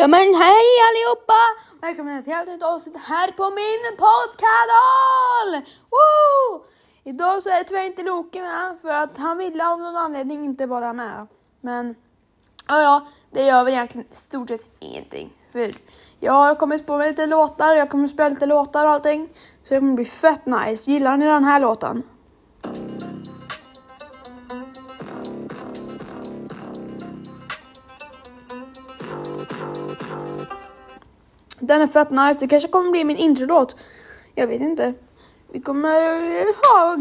Ja men hej allihopa! Välkomna till ett nytt avsnitt här på min poddkanal! Woo! Idag så är tyvärr inte Loke med för att han ville av någon anledning inte vara med. Men ja, ja, det gör väl egentligen i stort sett ingenting. För jag har kommit på mig lite låtar, jag kommer spela lite låtar och allting. Så det kommer bli fett nice. Gillar ni den här låten? Den är fett nice. Det kanske kommer bli min introlåt. Jag vet inte. Vi kommer ha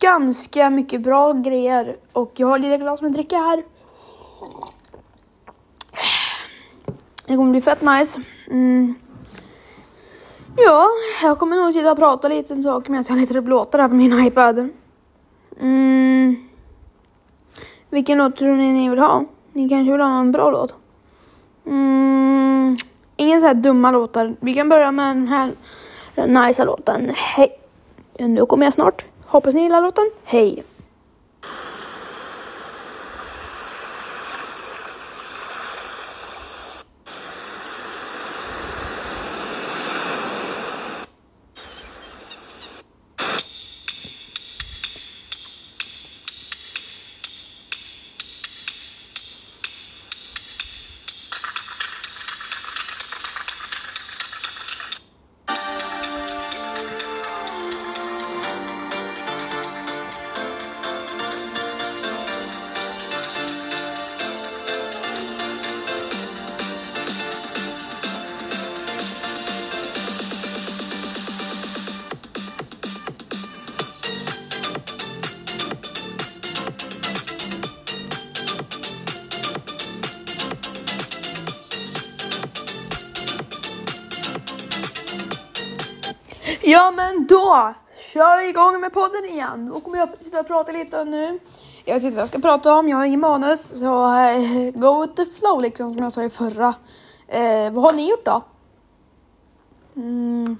ganska mycket bra grejer. Och jag har lite glas med dricka här. Det kommer bli fett nice. Mm. Ja, jag kommer nog sitta och prata lite en sak medan jag letar upp låtar här på min iPad. Mm. Vilken låt tror ni ni vill ha? Ni kanske vill ha någon bra låt? Mm. Inga så här dumma låtar. Vi kan börja med den här nicea låten. Hej! Nu kommer jag snart. Hoppas ni gillar låten. Hej! Ja men då kör vi igång med podden igen. Då kommer jag sitta och prata lite nu. Jag vet inte vad jag ska prata om, jag har ingen manus. Så eh, go with the flow liksom som jag sa i förra. Eh, vad har ni gjort då? Mm.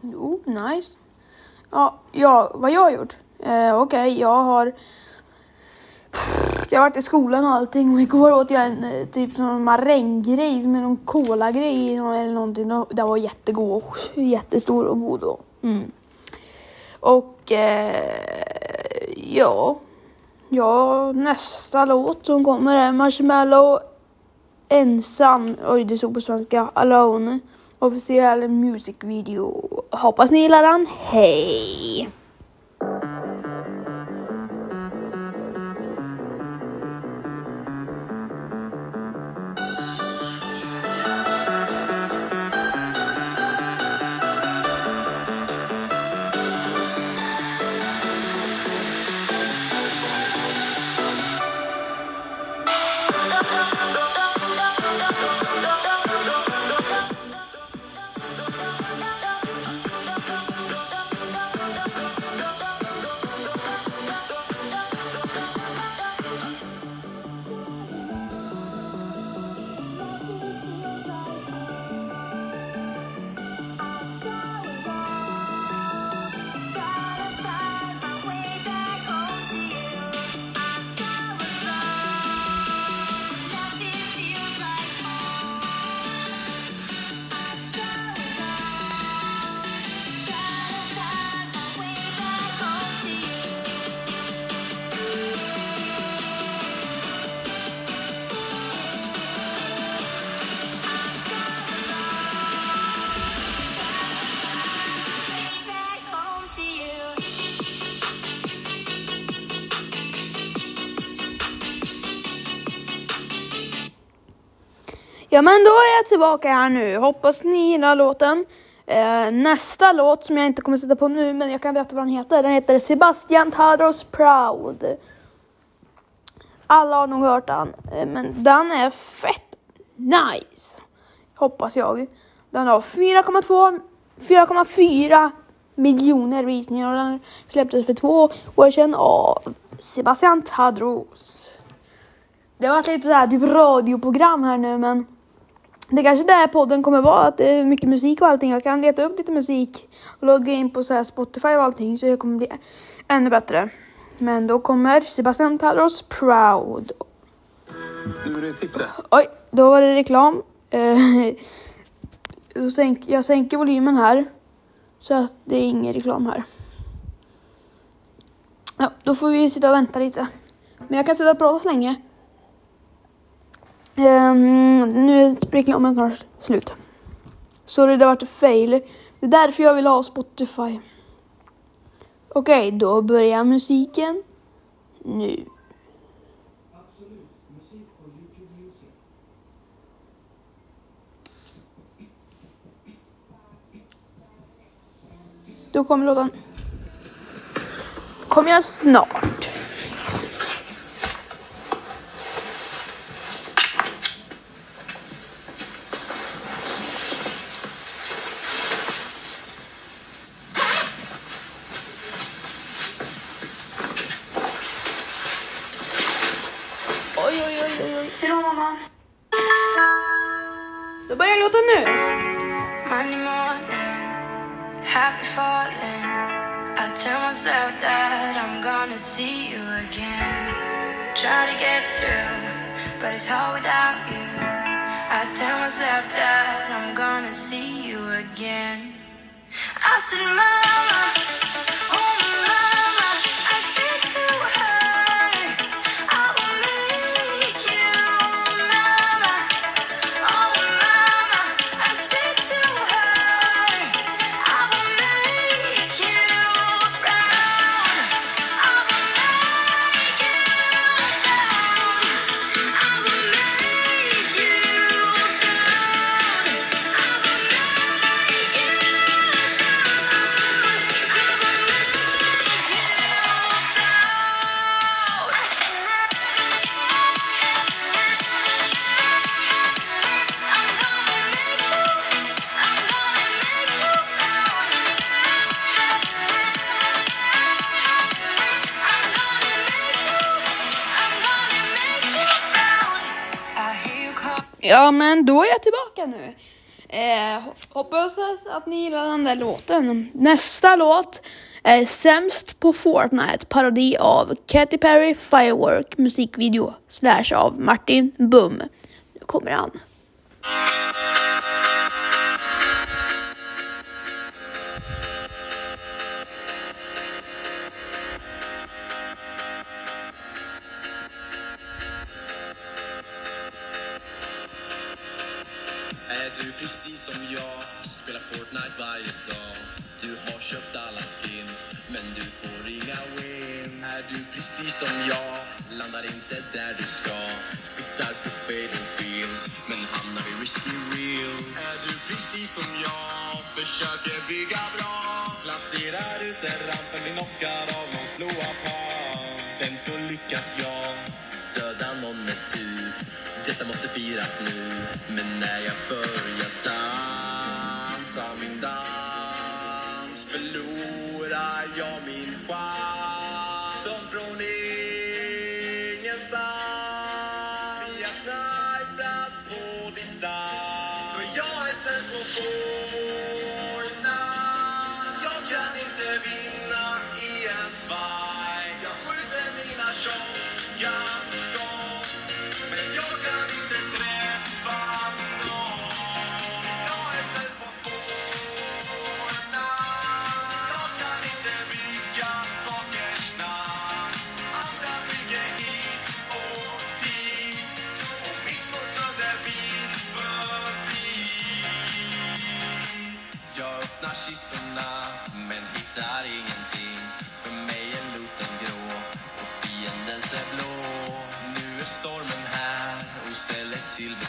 Jo, nice. Ja, ja, vad jag har gjort? Eh, Okej, okay, jag har jag har varit i skolan och allting och igår åt jag en eh, typ sån maränggrej med någon colagrej eller någonting. Den var jättegod och jättestor och god. Och, mm. och eh, ja, ja, nästa låt som kommer är Marshmallow ensam. Oj, det stod på svenska. Alone. Officiell music video. Hoppas ni gillar den. Hej! Ja men då är jag tillbaka här nu. Hoppas ni gillar låten. Eh, nästa låt som jag inte kommer sätta på nu men jag kan berätta vad den heter. Den heter Sebastian Tadros Proud. Alla har nog hört den. Eh, men den är fett nice. Hoppas jag. Den har 4,2 4,4 miljoner visningar och den släpptes för två år sedan av Sebastian Tadros. Det har varit lite så här typ radioprogram här nu men det kanske där podden kommer vara, att det är mycket musik och allting. Jag kan leta upp lite musik och logga in på så Spotify och allting så det kommer bli ännu bättre. Men då kommer Sebastian Tadros Proud. Nu är tipset. Oj, då var det reklam. Eh, jag sänker volymen här. Så att det är ingen reklam här. Ja, då får vi sitta och vänta lite. Men jag kan sitta och prata så länge. Um, nu är reklamen snart slut. Sorry, det vart fail. Det är därför jag vill ha Spotify. Okej, okay, då börjar musiken nu. Då kommer låten. Kommer jag snart. That I'm gonna see you again. I said, Mama, Ja, men då är jag tillbaka nu. Eh, hoppas att ni gillar den där låten. Nästa låt är Sämst på Fortnite, parodi av Katy Perry Firework musikvideo slash av Martin Bum. Nu kommer han. Varje dag. Du har köpt alla skins, men du får inga wins. Är du precis som jag? Landar inte där du ska. Siktar på fading fields, men hamnar i risky reels. Är du precis som jag? Försöker bygga bra. Placerar ut en rampen, blir knockad av någons blåa par Sen så lyckas jag döda någon med tur. Detta måste firas nu, men när jag börjar dansa min dans förlorar jag min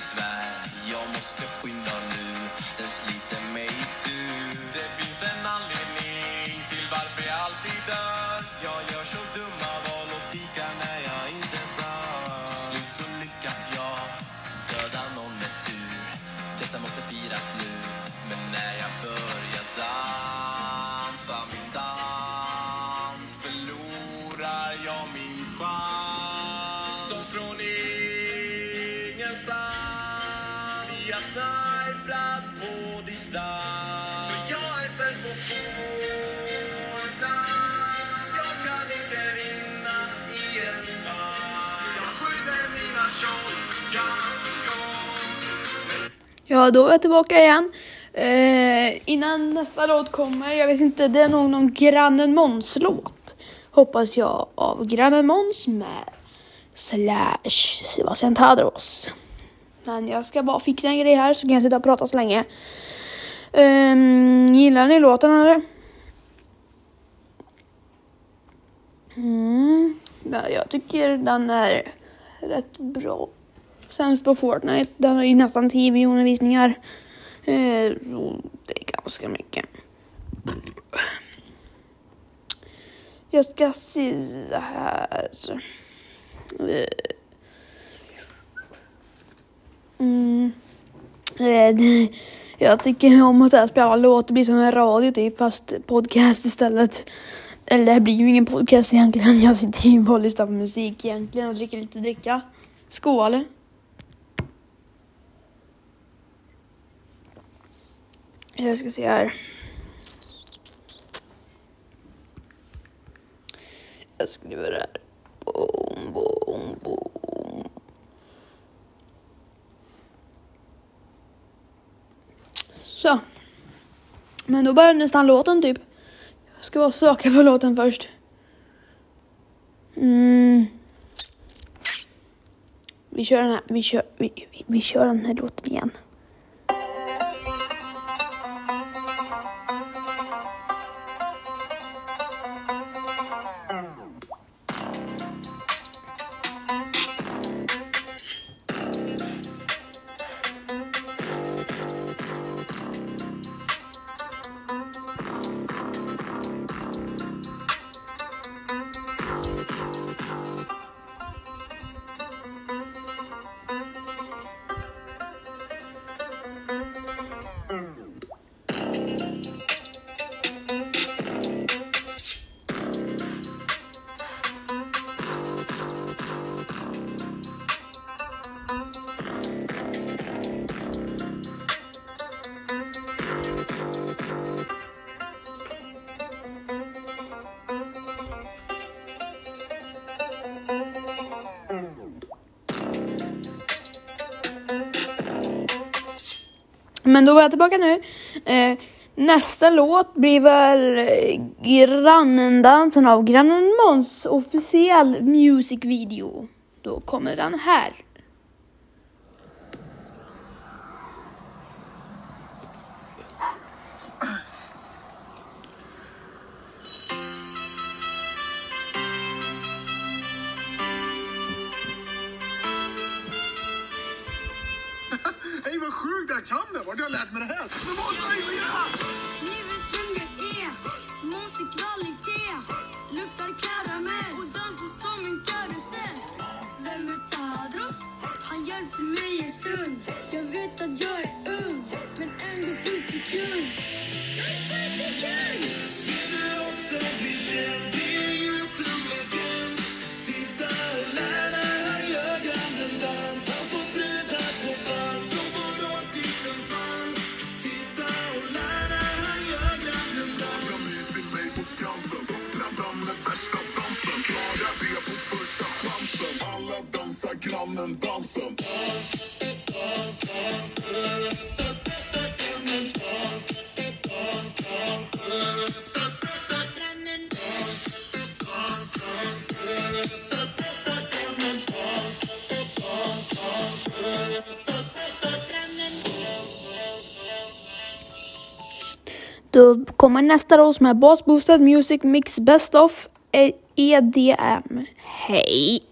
besvär. Jag måste skynda nu, den sliter mig itu. Det finns en anledning till varför jag alltid dör. Jag gör så dumma val och pikar när jag inte bör. Till slut så lyckas jag döda någon med tur. Detta måste firas nu, men när jag börjar dansa min dans förlorar jag min chans. Som från ingenstans jag snipad på distans. För jag är sämst på Fortnite. Jag kan inte vinna i en fight. Jag skjuter mina shotgun-skott. Ja, då är jag tillbaka igen. Eh, innan nästa låt kommer, jag vet inte, det är nog någon Grannen Måns-låt. Hoppas jag, av Grannen Måns med Slash Sebastian Tadros. Men jag ska bara fixa en grej här så kan jag sitta och prata så länge. Um, gillar ni låten eller? Mm, jag tycker den är rätt bra. Sämst på Fortnite, den har ju nästan 10 miljoner visningar. Uh, det är ganska mycket. Jag ska se här. Uh. Mm. Eh, jag tycker om att spela låt, det blir som en radio typ, fast podcast istället. Eller det blir ju ingen podcast egentligen, jag sitter ju bara och lyssnar på musik egentligen och dricker lite dricka. Skål! Jag ska se här. Jag skriver här. Boom, boom, boom. Så. Men då börjar nästan låten typ. Jag ska bara söka på låten först. Mm. Vi kör den här, vi kör, vi, vi, vi kör den här låten igen. Men då var jag tillbaka nu. Eh, nästa låt blir väl eh, Grannendansen av Grannen Måns officiell music video. Då kommer den här. Dansar dansen. Då kommer nästa låt som är Boss Boosted Music Mix Best of EDM. Hej!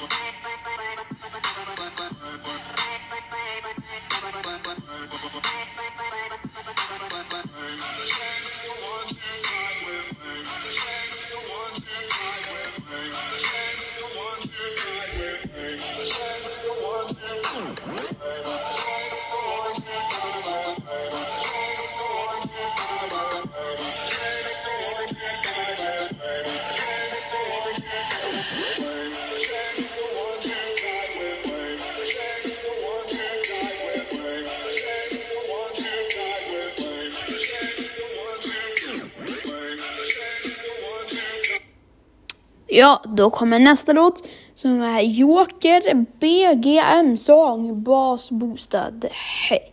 Thank you. Ja, då kommer nästa låt som är Joker BGM Song Bas bostad. Hej!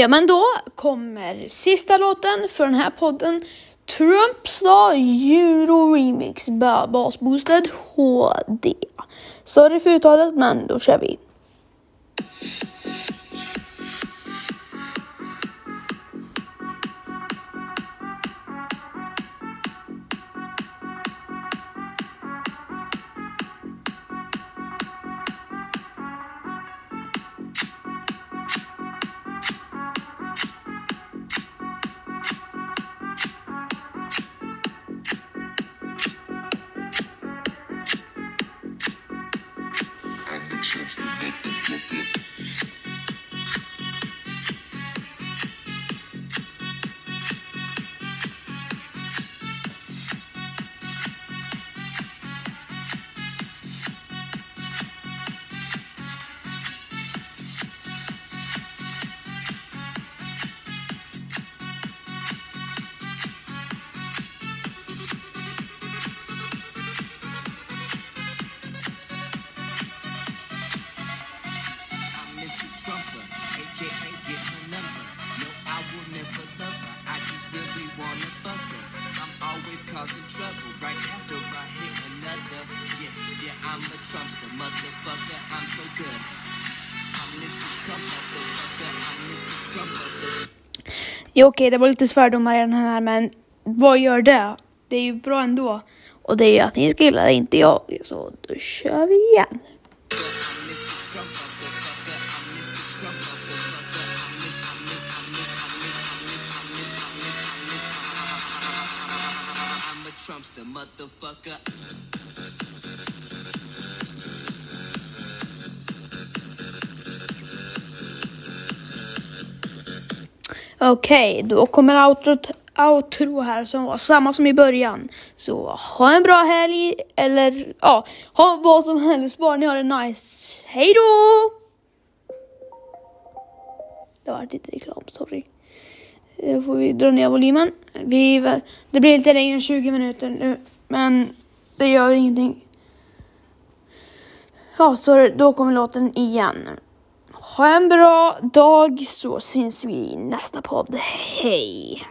Ja, men då kommer sista låten för den här podden. Trumps då. Euro Remix Basboosted HD. Sorry för uttalet, men då kör vi. Trumpster, motherfucker. I'm so good. I'm Mr. Trump, motherfucker. I'm Mr. Trump, motherfucker. Ja, okej, det var lite svärdomar i den här, men vad gör det? Det är ju bra ändå. Och det är ju att ni ska gilla det, inte jag. Så då kör vi igen. I'm Mr. Okej, då kommer outrot, outro här som var samma som i början. Så ha en bra helg, eller ja, ha vad som helst, bara ni har det nice. Hej då! Det var lite reklam, sorry. Då får vi dra ner volymen. Vi, det blir lite längre än 20 minuter nu, men det gör ingenting. Ja, så då kommer låten igen. Ha en bra dag så syns vi i nästa podd. Hej!